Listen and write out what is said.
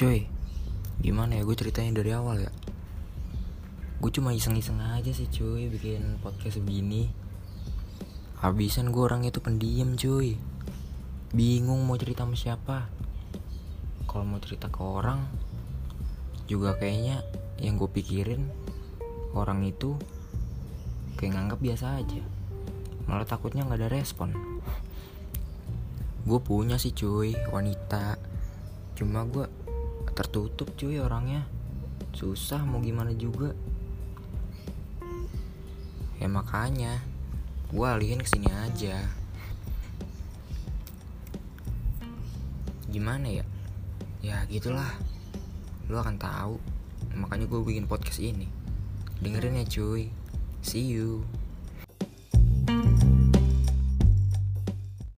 Cuy, gimana ya gue ceritanya dari awal ya. Gue cuma iseng-iseng aja sih cuy bikin podcast begini Habisan gue orang itu pendiam cuy. Bingung mau cerita sama siapa. Kalau mau cerita ke orang Juga kayaknya yang gue pikirin Orang itu kayak nganggap biasa aja. Malah takutnya gak ada respon. Gue punya sih cuy wanita. Cuma gue tertutup cuy orangnya. Susah mau gimana juga. Ya makanya Gue alihin ke sini aja. Gimana ya? Ya gitulah. Lu akan tahu. Makanya gue bikin podcast ini. Dengerin ya cuy. See you